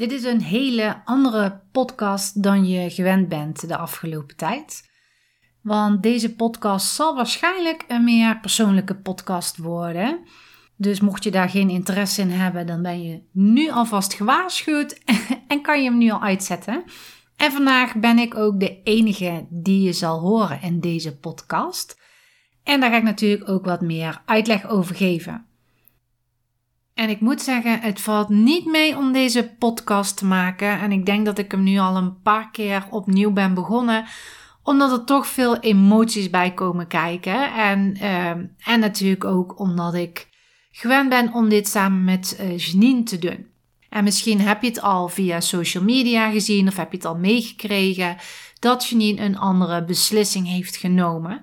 Dit is een hele andere podcast dan je gewend bent de afgelopen tijd. Want deze podcast zal waarschijnlijk een meer persoonlijke podcast worden. Dus mocht je daar geen interesse in hebben, dan ben je nu alvast gewaarschuwd en kan je hem nu al uitzetten. En vandaag ben ik ook de enige die je zal horen in deze podcast. En daar ga ik natuurlijk ook wat meer uitleg over geven. En ik moet zeggen, het valt niet mee om deze podcast te maken. En ik denk dat ik hem nu al een paar keer opnieuw ben begonnen. Omdat er toch veel emoties bij komen kijken. En, uh, en natuurlijk ook omdat ik gewend ben om dit samen met uh, Janine te doen. En misschien heb je het al via social media gezien of heb je het al meegekregen dat Janine een andere beslissing heeft genomen.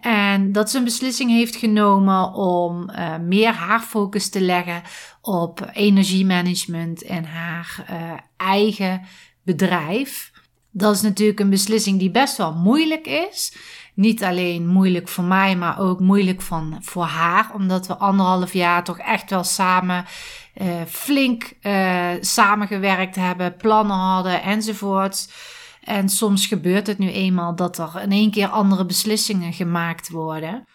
En dat ze een beslissing heeft genomen om uh, meer haar focus te leggen op energiemanagement en haar uh, eigen bedrijf. Dat is natuurlijk een beslissing die best wel moeilijk is. Niet alleen moeilijk voor mij, maar ook moeilijk van, voor haar. Omdat we anderhalf jaar toch echt wel samen uh, flink samengewerkt hebben, plannen hadden enzovoorts. En soms gebeurt het nu eenmaal dat er in één keer andere beslissingen gemaakt worden.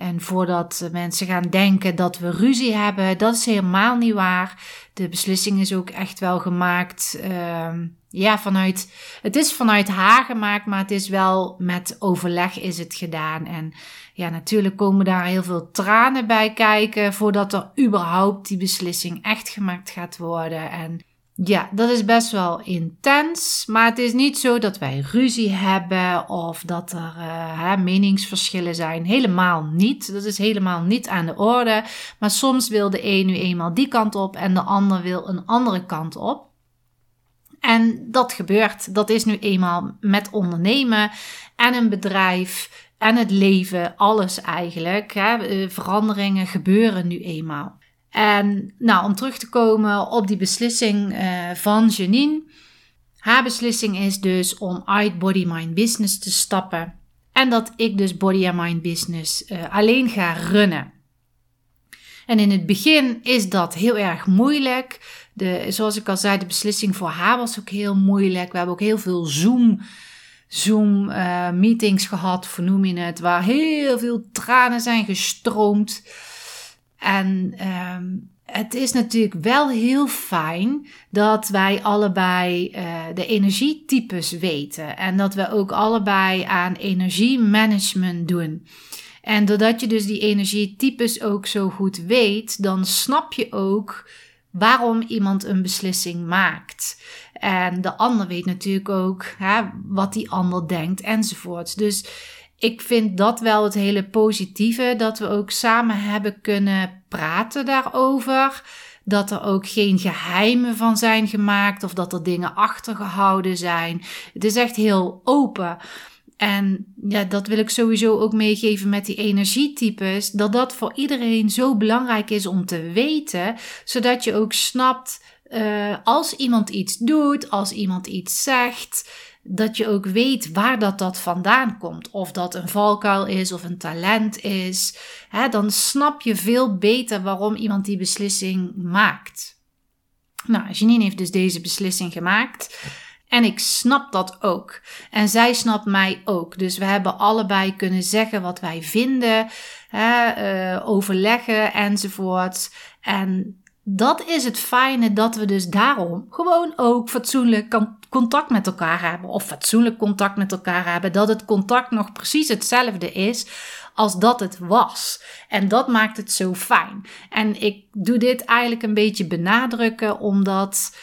En voordat mensen gaan denken dat we ruzie hebben, dat is helemaal niet waar. De beslissing is ook echt wel gemaakt. Uh, ja, vanuit. Het is vanuit haar gemaakt, maar het is wel met overleg is het gedaan. En ja, natuurlijk komen daar heel veel tranen bij kijken voordat er überhaupt die beslissing echt gemaakt gaat worden. En ja, dat is best wel intens. Maar het is niet zo dat wij ruzie hebben of dat er uh, meningsverschillen zijn. Helemaal niet. Dat is helemaal niet aan de orde. Maar soms wil de een nu eenmaal die kant op en de ander wil een andere kant op. En dat gebeurt. Dat is nu eenmaal met ondernemen en een bedrijf en het leven, alles eigenlijk. Hè. Eh, veranderingen gebeuren nu eenmaal. En nou, om terug te komen op die beslissing uh, van Janine. Haar beslissing is dus om uit Body Mind Business te stappen. En dat ik dus Body and Mind Business uh, alleen ga runnen. En in het begin is dat heel erg moeilijk. De, zoals ik al zei, de beslissing voor haar was ook heel moeilijk. We hebben ook heel veel Zoom, Zoom uh, meetings gehad, vernoem je het, waar heel veel tranen zijn gestroomd. En um, het is natuurlijk wel heel fijn dat wij allebei uh, de energietypes weten. En dat we ook allebei aan energiemanagement doen. En doordat je dus die energietypes ook zo goed weet, dan snap je ook waarom iemand een beslissing maakt. En de ander weet natuurlijk ook hè, wat die ander denkt enzovoort. Dus ik vind dat wel het hele positieve, dat we ook samen hebben kunnen praten daarover. Dat er ook geen geheimen van zijn gemaakt of dat er dingen achtergehouden zijn. Het is echt heel open. En ja, dat wil ik sowieso ook meegeven met die energietypes. Dat dat voor iedereen zo belangrijk is om te weten. Zodat je ook snapt uh, als iemand iets doet, als iemand iets zegt dat je ook weet waar dat, dat vandaan komt. Of dat een valkuil is of een talent is. Hè, dan snap je veel beter waarom iemand die beslissing maakt. Nou, Janine heeft dus deze beslissing gemaakt. En ik snap dat ook. En zij snapt mij ook. Dus we hebben allebei kunnen zeggen wat wij vinden, hè, uh, overleggen enzovoort. En dat is het fijne dat we dus daarom gewoon ook fatsoenlijk contact met elkaar hebben. Of fatsoenlijk contact met elkaar hebben. Dat het contact nog precies hetzelfde is als dat het was. En dat maakt het zo fijn. En ik doe dit eigenlijk een beetje benadrukken omdat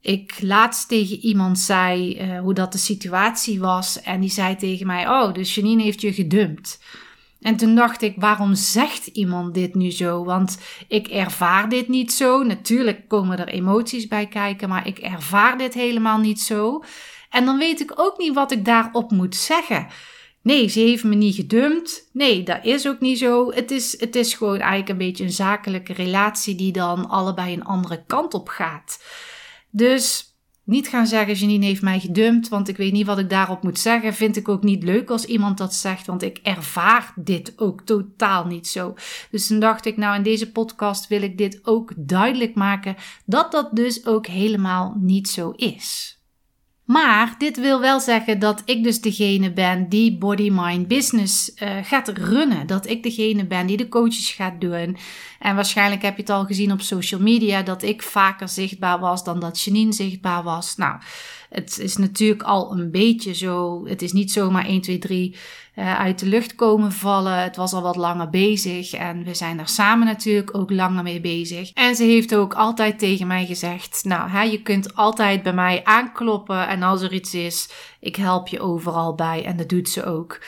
ik laatst tegen iemand zei uh, hoe dat de situatie was. En die zei tegen mij: Oh, dus Janine heeft je gedumpt. En toen dacht ik, waarom zegt iemand dit nu zo? Want ik ervaar dit niet zo. Natuurlijk komen er emoties bij kijken, maar ik ervaar dit helemaal niet zo. En dan weet ik ook niet wat ik daarop moet zeggen. Nee, ze heeft me niet gedumpt. Nee, dat is ook niet zo. Het is, het is gewoon eigenlijk een beetje een zakelijke relatie die dan allebei een andere kant op gaat. Dus niet gaan zeggen: Janine heeft mij gedumpt, want ik weet niet wat ik daarop moet zeggen. Vind ik ook niet leuk als iemand dat zegt, want ik ervaar dit ook totaal niet zo. Dus toen dacht ik: Nou, in deze podcast wil ik dit ook duidelijk maken dat dat dus ook helemaal niet zo is. Maar dit wil wel zeggen dat ik dus degene ben die body mind business uh, gaat runnen. Dat ik degene ben die de coaches gaat doen. En waarschijnlijk heb je het al gezien op social media dat ik vaker zichtbaar was dan dat Janine zichtbaar was. Nou, het is natuurlijk al een beetje zo. Het is niet zomaar 1, 2, 3 uh, uit de lucht komen vallen. Het was al wat langer bezig en we zijn daar samen natuurlijk ook langer mee bezig. En ze heeft ook altijd tegen mij gezegd: Nou, hè, je kunt altijd bij mij aankloppen en als er iets is, ik help je overal bij. En dat doet ze ook.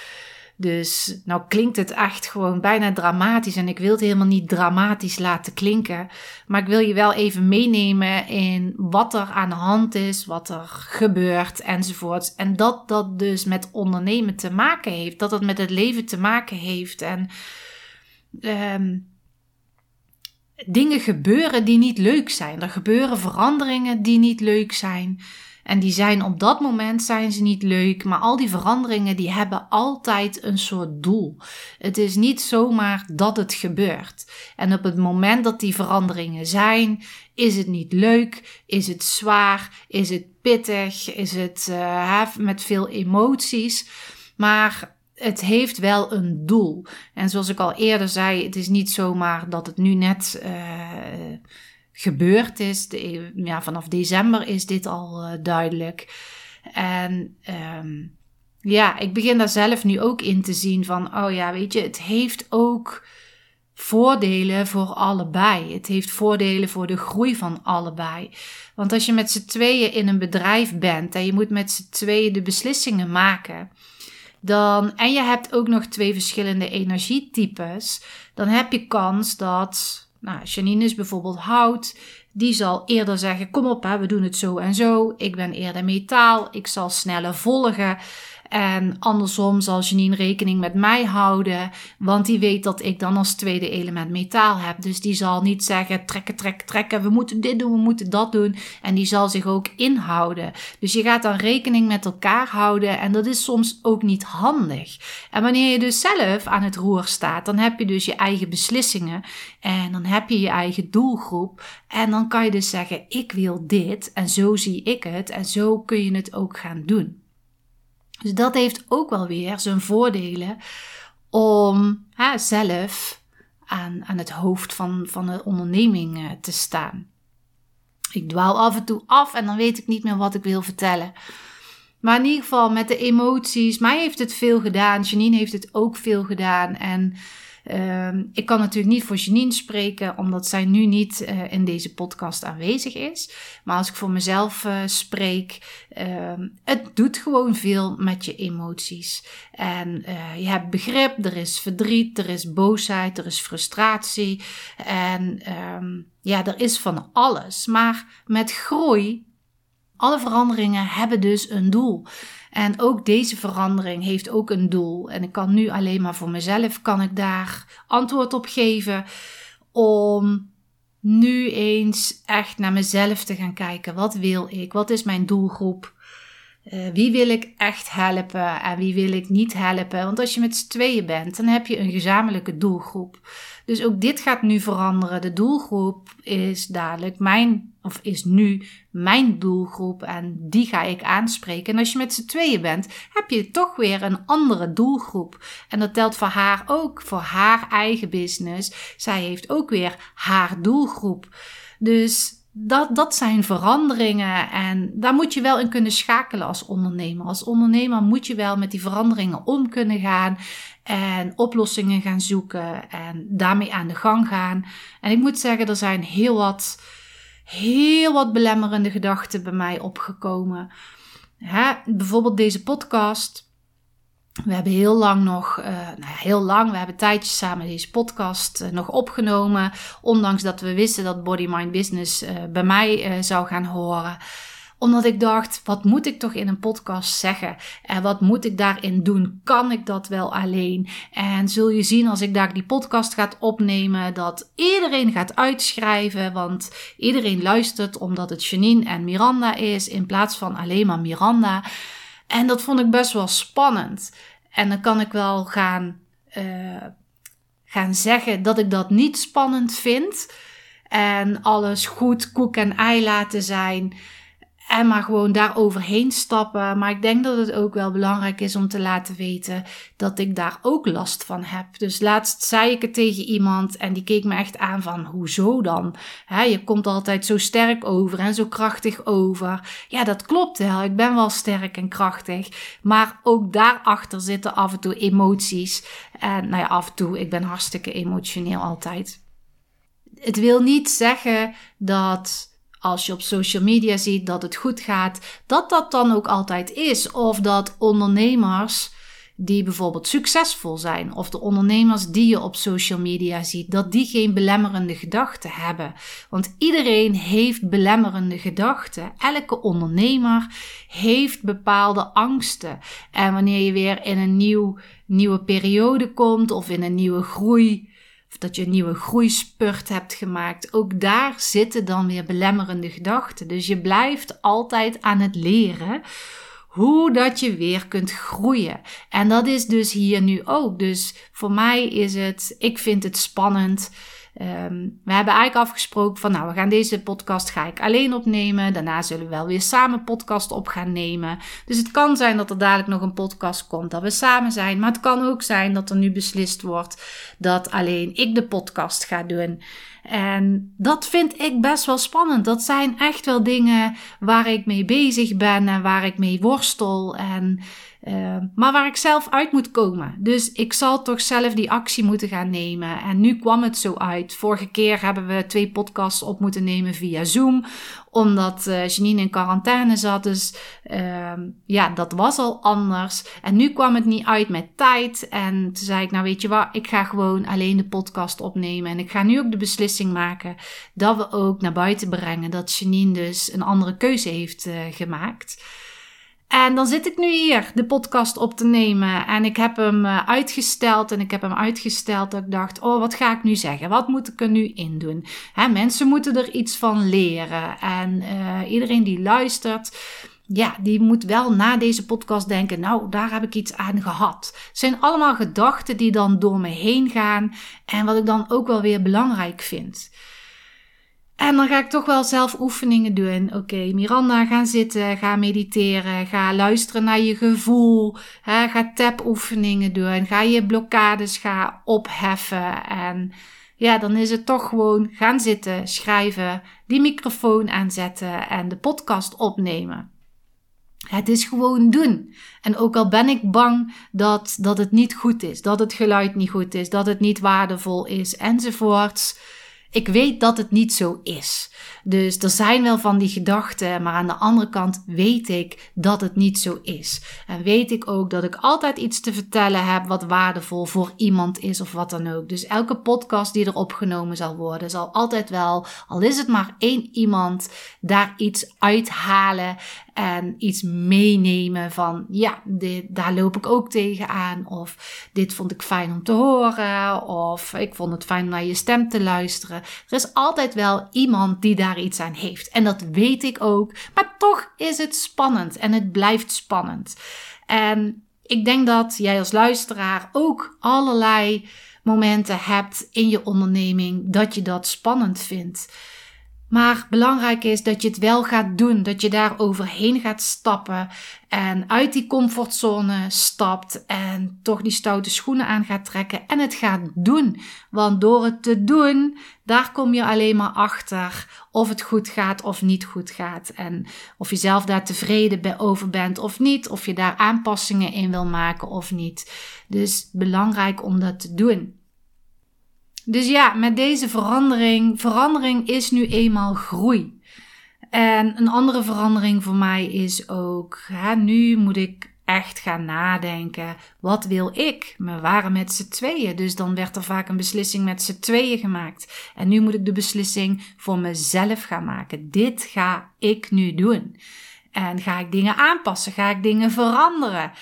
Dus nou klinkt het echt gewoon bijna dramatisch. En ik wil het helemaal niet dramatisch laten klinken. Maar ik wil je wel even meenemen in wat er aan de hand is, wat er gebeurt enzovoorts. En dat dat dus met ondernemen te maken heeft. Dat het met het leven te maken heeft. En um, dingen gebeuren die niet leuk zijn. Er gebeuren veranderingen die niet leuk zijn. En die zijn op dat moment zijn ze niet leuk, maar al die veranderingen die hebben altijd een soort doel. Het is niet zomaar dat het gebeurt. En op het moment dat die veranderingen zijn, is het niet leuk, is het zwaar, is het pittig, is het uh, met veel emoties. Maar het heeft wel een doel. En zoals ik al eerder zei, het is niet zomaar dat het nu net. Uh, gebeurd is. De, ja, vanaf december is dit al uh, duidelijk. En um, ja, ik begin daar zelf nu ook in te zien van, oh ja, weet je, het heeft ook voordelen voor allebei. Het heeft voordelen voor de groei van allebei. Want als je met z'n tweeën in een bedrijf bent en je moet met z'n tweeën de beslissingen maken, dan, en je hebt ook nog twee verschillende energietypes, dan heb je kans dat nou, Janine is bijvoorbeeld hout. Die zal eerder zeggen: Kom op, hè, we doen het zo en zo. Ik ben eerder metaal. Ik zal sneller volgen. En andersom zal Janine rekening met mij houden, want die weet dat ik dan als tweede element metaal heb. Dus die zal niet zeggen trekken, trekken, trekken, we moeten dit doen, we moeten dat doen. En die zal zich ook inhouden. Dus je gaat dan rekening met elkaar houden en dat is soms ook niet handig. En wanneer je dus zelf aan het roer staat, dan heb je dus je eigen beslissingen en dan heb je je eigen doelgroep. En dan kan je dus zeggen, ik wil dit en zo zie ik het en zo kun je het ook gaan doen. Dus dat heeft ook wel weer zijn voordelen om zelf aan, aan het hoofd van, van de onderneming eh, te staan. Ik dwaal af en toe af en dan weet ik niet meer wat ik wil vertellen. Maar in ieder geval met de emoties. Mij heeft het veel gedaan. Janine heeft het ook veel gedaan. En Ehm, ik kan natuurlijk niet voor Janine spreken, omdat zij nu niet uh, in deze podcast aanwezig is. Maar als ik voor mezelf uh, spreek, uh, het doet gewoon veel met je emoties. En uh, je hebt begrip, er is verdriet, er is boosheid, er is frustratie. En um, ja, er is van alles. Maar met groei, alle veranderingen hebben dus een doel. En ook deze verandering heeft ook een doel. En ik kan nu alleen maar voor mezelf kan ik daar antwoord op geven om nu eens echt naar mezelf te gaan kijken. Wat wil ik? Wat is mijn doelgroep? Uh, wie wil ik echt helpen en wie wil ik niet helpen? Want als je met z'n tweeën bent, dan heb je een gezamenlijke doelgroep. Dus ook dit gaat nu veranderen. De doelgroep is dadelijk mijn, of is nu mijn doelgroep en die ga ik aanspreken. En als je met z'n tweeën bent, heb je toch weer een andere doelgroep. En dat telt voor haar ook, voor haar eigen business. Zij heeft ook weer haar doelgroep. Dus dat, dat zijn veranderingen en daar moet je wel in kunnen schakelen als ondernemer. Als ondernemer moet je wel met die veranderingen om kunnen gaan en oplossingen gaan zoeken en daarmee aan de gang gaan. En ik moet zeggen, er zijn heel wat, heel wat belemmerende gedachten bij mij opgekomen. Hè, bijvoorbeeld deze podcast. We hebben heel lang nog, uh, nou ja, heel lang, we hebben tijdjes samen deze podcast uh, nog opgenomen. Ondanks dat we wisten dat Body Mind Business uh, bij mij zou gaan horen Omdat ik dacht, wat moet ik toch in een podcast zeggen? En wat moet ik daarin doen? Kan ik dat wel alleen? En zul je zien als ik daar die podcast gaat opnemen, dat iedereen gaat uitschrijven. Want iedereen luistert omdat het Janine en Miranda is, in plaats van alleen maar Miranda. En dat vond ik best wel spannend. En dan kan ik wel gaan, uh, gaan zeggen dat ik dat niet spannend vind. En alles goed koek en ei laten zijn. En maar gewoon daar overheen stappen. Maar ik denk dat het ook wel belangrijk is om te laten weten dat ik daar ook last van heb. Dus laatst zei ik het tegen iemand en die keek me echt aan van hoezo dan? je komt altijd zo sterk over en zo krachtig over. Ja, dat klopt wel. Ik ben wel sterk en krachtig. Maar ook daarachter zitten af en toe emoties. En nou ja, af en toe, ik ben hartstikke emotioneel altijd. Het wil niet zeggen dat als je op social media ziet dat het goed gaat, dat dat dan ook altijd is. Of dat ondernemers die bijvoorbeeld succesvol zijn, of de ondernemers die je op social media ziet, dat die geen belemmerende gedachten hebben. Want iedereen heeft belemmerende gedachten. Elke ondernemer heeft bepaalde angsten. En wanneer je weer in een nieuw, nieuwe periode komt of in een nieuwe groei of dat je een nieuwe groeispurt hebt gemaakt. Ook daar zitten dan weer belemmerende gedachten. Dus je blijft altijd aan het leren hoe dat je weer kunt groeien. En dat is dus hier nu ook. Dus voor mij is het, ik vind het spannend. Um, we hebben eigenlijk afgesproken van nou, we gaan deze podcast ga ik alleen opnemen. Daarna zullen we wel weer samen podcast op gaan nemen. Dus het kan zijn dat er dadelijk nog een podcast komt dat we samen zijn. Maar het kan ook zijn dat er nu beslist wordt dat alleen ik de podcast ga doen. En dat vind ik best wel spannend. Dat zijn echt wel dingen waar ik mee bezig ben en waar ik mee worstel. En uh, maar waar ik zelf uit moet komen. Dus ik zal toch zelf die actie moeten gaan nemen. En nu kwam het zo uit. Vorige keer hebben we twee podcasts op moeten nemen via Zoom. Omdat uh, Janine in quarantaine zat. Dus uh, ja, dat was al anders. En nu kwam het niet uit met tijd. En toen zei ik, nou weet je wat, ik ga gewoon alleen de podcast opnemen. En ik ga nu ook de beslissing maken dat we ook naar buiten brengen. Dat Janine dus een andere keuze heeft uh, gemaakt. En dan zit ik nu hier de podcast op te nemen. En ik heb hem eh, uitgesteld. En ik heb hem uitgesteld dat ik dacht: oh, wat ga ik nu zeggen? Wat moet ik er nu in doen? Hè, mensen moeten er iets van leren. En uh, iedereen die luistert. Ja, die moet wel na deze podcast denken: Nou, daar heb ik iets aan gehad. Het zijn allemaal gedachten die dan door me heen gaan. En wat ik dan ook wel weer belangrijk vind. En dan ga ik toch wel zelf oefeningen doen. Oké, Miranda, ga zitten, ga mediteren, ga luisteren naar je gevoel, hè, ga tap-oefeningen doen, ga je blokkades ga opheffen. En ja, dan is het toch gewoon gaan zitten, schrijven, die microfoon aanzetten en de podcast opnemen. Het is gewoon doen. En ook al ben ik bang dat, dat het niet goed is, dat het geluid niet goed is, dat het niet waardevol is, enzovoorts ik weet dat het niet zo is. Dus er zijn wel van die gedachten, maar aan de andere kant weet ik dat het niet zo is. En weet ik ook dat ik altijd iets te vertellen heb wat waardevol voor iemand is of wat dan ook. Dus elke podcast die er opgenomen zal worden, zal altijd wel, al is het maar één iemand, daar iets uithalen en iets meenemen van ja, dit, daar loop ik ook tegenaan. Of dit vond ik fijn om te horen. Of ik vond het fijn om naar je stem te luisteren. Er is altijd wel iemand die daar iets aan heeft. En dat weet ik ook. Maar toch is het spannend en het blijft spannend. En ik denk dat jij als luisteraar ook allerlei momenten hebt in je onderneming dat je dat spannend vindt. Maar belangrijk is dat je het wel gaat doen, dat je daar overheen gaat stappen en uit die comfortzone stapt en toch die stoute schoenen aan gaat trekken en het gaat doen. Want door het te doen, daar kom je alleen maar achter of het goed gaat of niet goed gaat. En of je zelf daar tevreden over bent of niet, of je daar aanpassingen in wil maken of niet. Dus belangrijk om dat te doen. Dus ja, met deze verandering, verandering is nu eenmaal groei. En een andere verandering voor mij is ook, hè, nu moet ik echt gaan nadenken. Wat wil ik? We waren met z'n tweeën, dus dan werd er vaak een beslissing met z'n tweeën gemaakt. En nu moet ik de beslissing voor mezelf gaan maken. Dit ga ik nu doen. En ga ik dingen aanpassen? Ga ik dingen veranderen?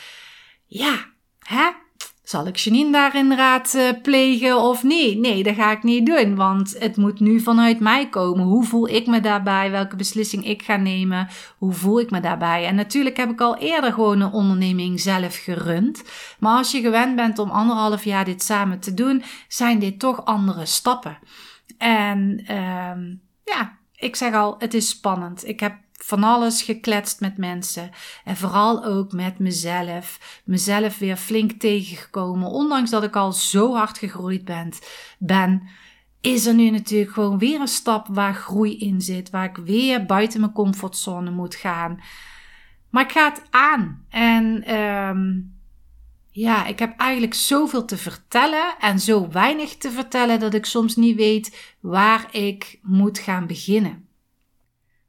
Ja, hè? Zal ik Janine daarin raad uh, plegen of niet? Nee, dat ga ik niet doen, want het moet nu vanuit mij komen. Hoe voel ik me daarbij? Welke beslissing ik ga nemen? Hoe voel ik me daarbij? En natuurlijk heb ik al eerder gewoon een onderneming zelf gerund. Maar als je gewend bent om anderhalf jaar dit samen te doen, zijn dit toch andere stappen. En um, ja, ik zeg al, het is spannend. Ik heb van alles gekletst met mensen. En vooral ook met mezelf. Mezelf weer flink tegengekomen. Ondanks dat ik al zo hard gegroeid ben, ben is er nu natuurlijk gewoon weer een stap waar groei in zit. Waar ik weer buiten mijn comfortzone moet gaan. Maar ik ga het aan. En um, ja, ik heb eigenlijk zoveel te vertellen en zo weinig te vertellen dat ik soms niet weet waar ik moet gaan beginnen.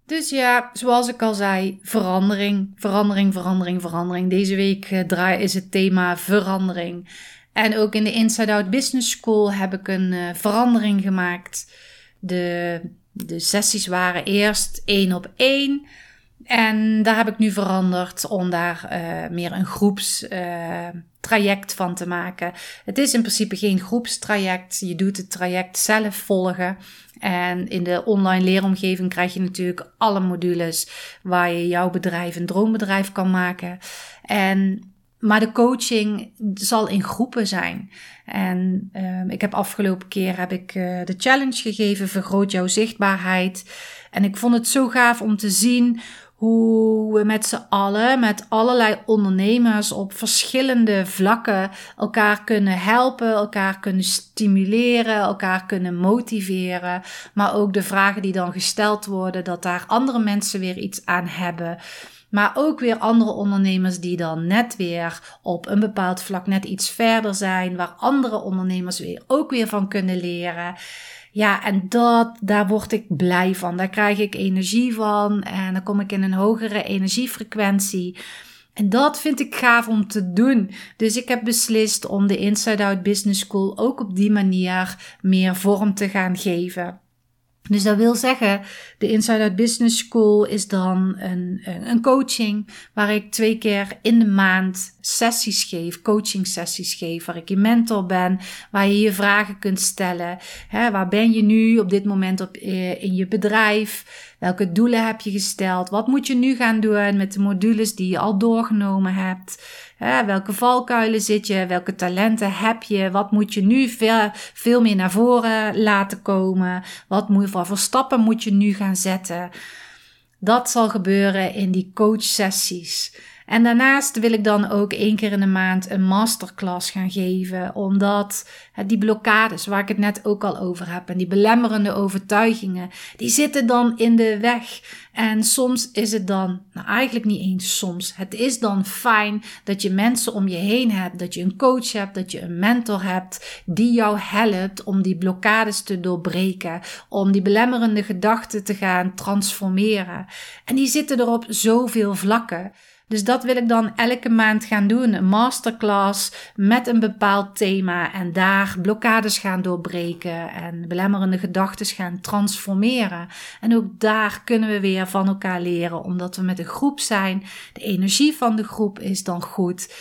Dus ja, zoals ik al zei, verandering, verandering, verandering, verandering. Deze week uh, draai is het thema verandering. En ook in de Inside Out Business School heb ik een uh, verandering gemaakt. De, de sessies waren eerst één op één. En daar heb ik nu veranderd om daar uh, meer een groepstraject van te maken. Het is in principe geen groepstraject. Je doet het traject zelf volgen. En in de online leeromgeving krijg je natuurlijk alle modules waar je jouw bedrijf een droombedrijf kan maken. En, maar de coaching zal in groepen zijn. En um, ik heb afgelopen keer heb ik uh, de challenge gegeven, vergroot jouw zichtbaarheid. En ik vond het zo gaaf om te zien hoe we met z'n allen, met allerlei ondernemers op verschillende vlakken elkaar kunnen helpen, elkaar kunnen stimuleren, elkaar kunnen motiveren. Maar ook de vragen die dan gesteld worden, dat daar andere mensen weer iets aan hebben. Maar ook weer andere ondernemers die dan net weer op een bepaald vlak net iets verder zijn, waar andere ondernemers weer ook weer van kunnen leren. Ja, en dat, daar word ik blij van. Daar krijg ik energie van en dan kom ik in een hogere energiefrequentie. En dat vind ik gaaf om te doen. Dus ik heb beslist om de Inside Out Business School ook op die manier meer vorm te gaan geven. Dus dat wil zeggen, de Inside Out Business School is dan een, een coaching waar ik twee keer in de maand sessies geef, coaching sessies geef, waar ik je mentor ben, waar je je vragen kunt stellen. Hè, waar ben je nu op dit moment op, eh, in je bedrijf? Welke doelen heb je gesteld? Wat moet je nu gaan doen met de modules die je al doorgenomen hebt? Welke valkuilen zit je? Welke talenten heb je? Wat moet je nu veel, veel meer naar voren laten komen? Wat, moet, wat voor stappen moet je nu gaan zetten? Dat zal gebeuren in die coachsessies. En daarnaast wil ik dan ook één keer in de maand een masterclass gaan geven, omdat die blokkades waar ik het net ook al over heb en die belemmerende overtuigingen, die zitten dan in de weg. En soms is het dan, nou eigenlijk niet eens soms, het is dan fijn dat je mensen om je heen hebt, dat je een coach hebt, dat je een mentor hebt die jou helpt om die blokkades te doorbreken, om die belemmerende gedachten te gaan transformeren. En die zitten er op zoveel vlakken. Dus dat wil ik dan elke maand gaan doen. Een masterclass met een bepaald thema. En daar blokkades gaan doorbreken. En belemmerende gedachten gaan transformeren. En ook daar kunnen we weer van elkaar leren. Omdat we met een groep zijn. De energie van de groep is dan goed.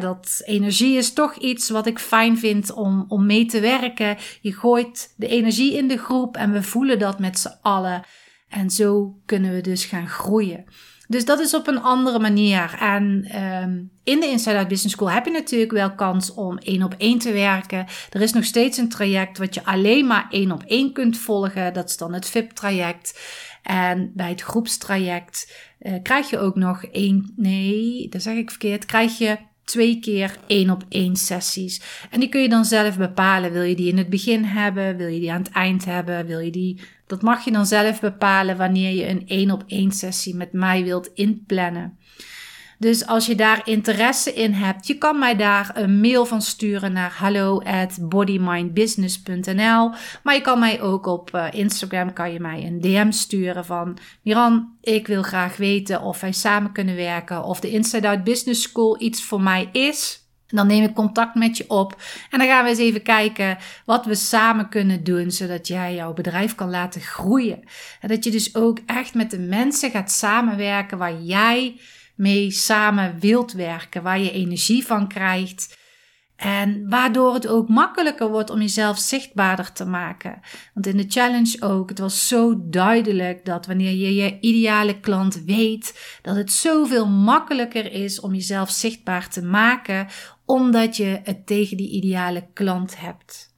dat energie is toch iets wat ik fijn vind om, om mee te werken. Je gooit de energie in de groep en we voelen dat met z'n allen. En zo kunnen we dus gaan groeien. Dus dat is op een andere manier. En um, in de Inside Out Business School heb je natuurlijk wel kans om één op één te werken. Er is nog steeds een traject wat je alleen maar één op één kunt volgen. Dat is dan het VIP-traject. En bij het groepstraject uh, krijg je ook nog één, nee, dat zeg ik verkeerd, krijg je twee keer één op één sessies. En die kun je dan zelf bepalen. Wil je die in het begin hebben? Wil je die aan het eind hebben? Wil je die dat mag je dan zelf bepalen wanneer je een één op één sessie met mij wilt inplannen. Dus als je daar interesse in hebt, je kan mij daar een mail van sturen naar hallo at bodymindbusiness.nl. Maar je kan mij ook op uh, Instagram kan je mij een DM sturen van Miran, ik wil graag weten of wij samen kunnen werken of de Inside Out Business School iets voor mij is. Dan neem ik contact met je op en dan gaan we eens even kijken wat we samen kunnen doen, zodat jij jouw bedrijf kan laten groeien. En dat je dus ook echt met de mensen gaat samenwerken waar jij mee samen wilt werken, waar je energie van krijgt. En waardoor het ook makkelijker wordt om jezelf zichtbaarder te maken. Want in de challenge ook, het was zo duidelijk dat wanneer je je ideale klant weet, dat het zoveel makkelijker is om jezelf zichtbaar te maken, omdat je het tegen die ideale klant hebt.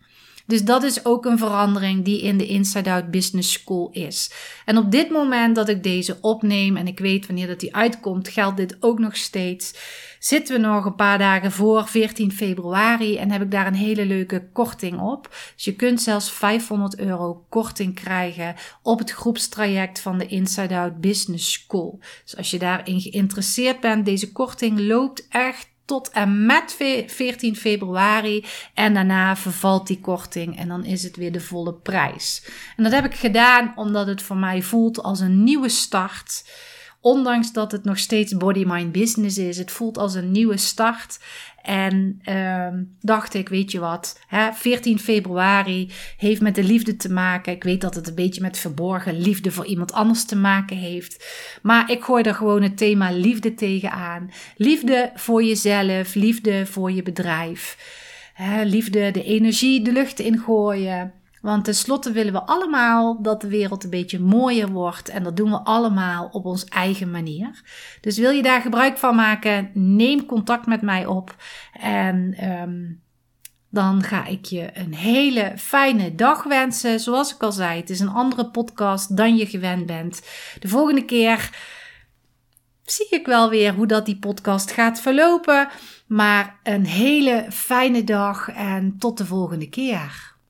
Dus dat is ook een verandering die in de Inside Out Business School is. En op dit moment dat ik deze opneem en ik weet wanneer dat die uitkomt, geldt dit ook nog steeds. Zitten we nog een paar dagen voor 14 februari en heb ik daar een hele leuke korting op. Dus je kunt zelfs 500 euro korting krijgen op het groepstraject van de Inside Out Business School. Dus als je daarin geïnteresseerd bent, deze korting loopt echt tot en met 14 februari. En daarna vervalt die korting en dan is het weer de volle prijs. En dat heb ik gedaan omdat het voor mij voelt als een nieuwe start. Ondanks dat het nog steeds body mind business is, het voelt als een nieuwe start. En uh, dacht ik, weet je wat, hè, 14 februari heeft met de liefde te maken. Ik weet dat het een beetje met verborgen liefde voor iemand anders te maken heeft. Maar ik gooi er gewoon het thema liefde tegenaan. Liefde voor jezelf, liefde voor je bedrijf. Hè, liefde, de energie de lucht ingooien. Want tenslotte willen we allemaal dat de wereld een beetje mooier wordt. En dat doen we allemaal op onze eigen manier. Dus wil je daar gebruik van maken, neem contact met mij op. En um, dan ga ik je een hele fijne dag wensen. Zoals ik al zei, het is een andere podcast dan je gewend bent. De volgende keer zie ik wel weer hoe dat die podcast gaat verlopen. Maar een hele fijne dag en tot de volgende keer.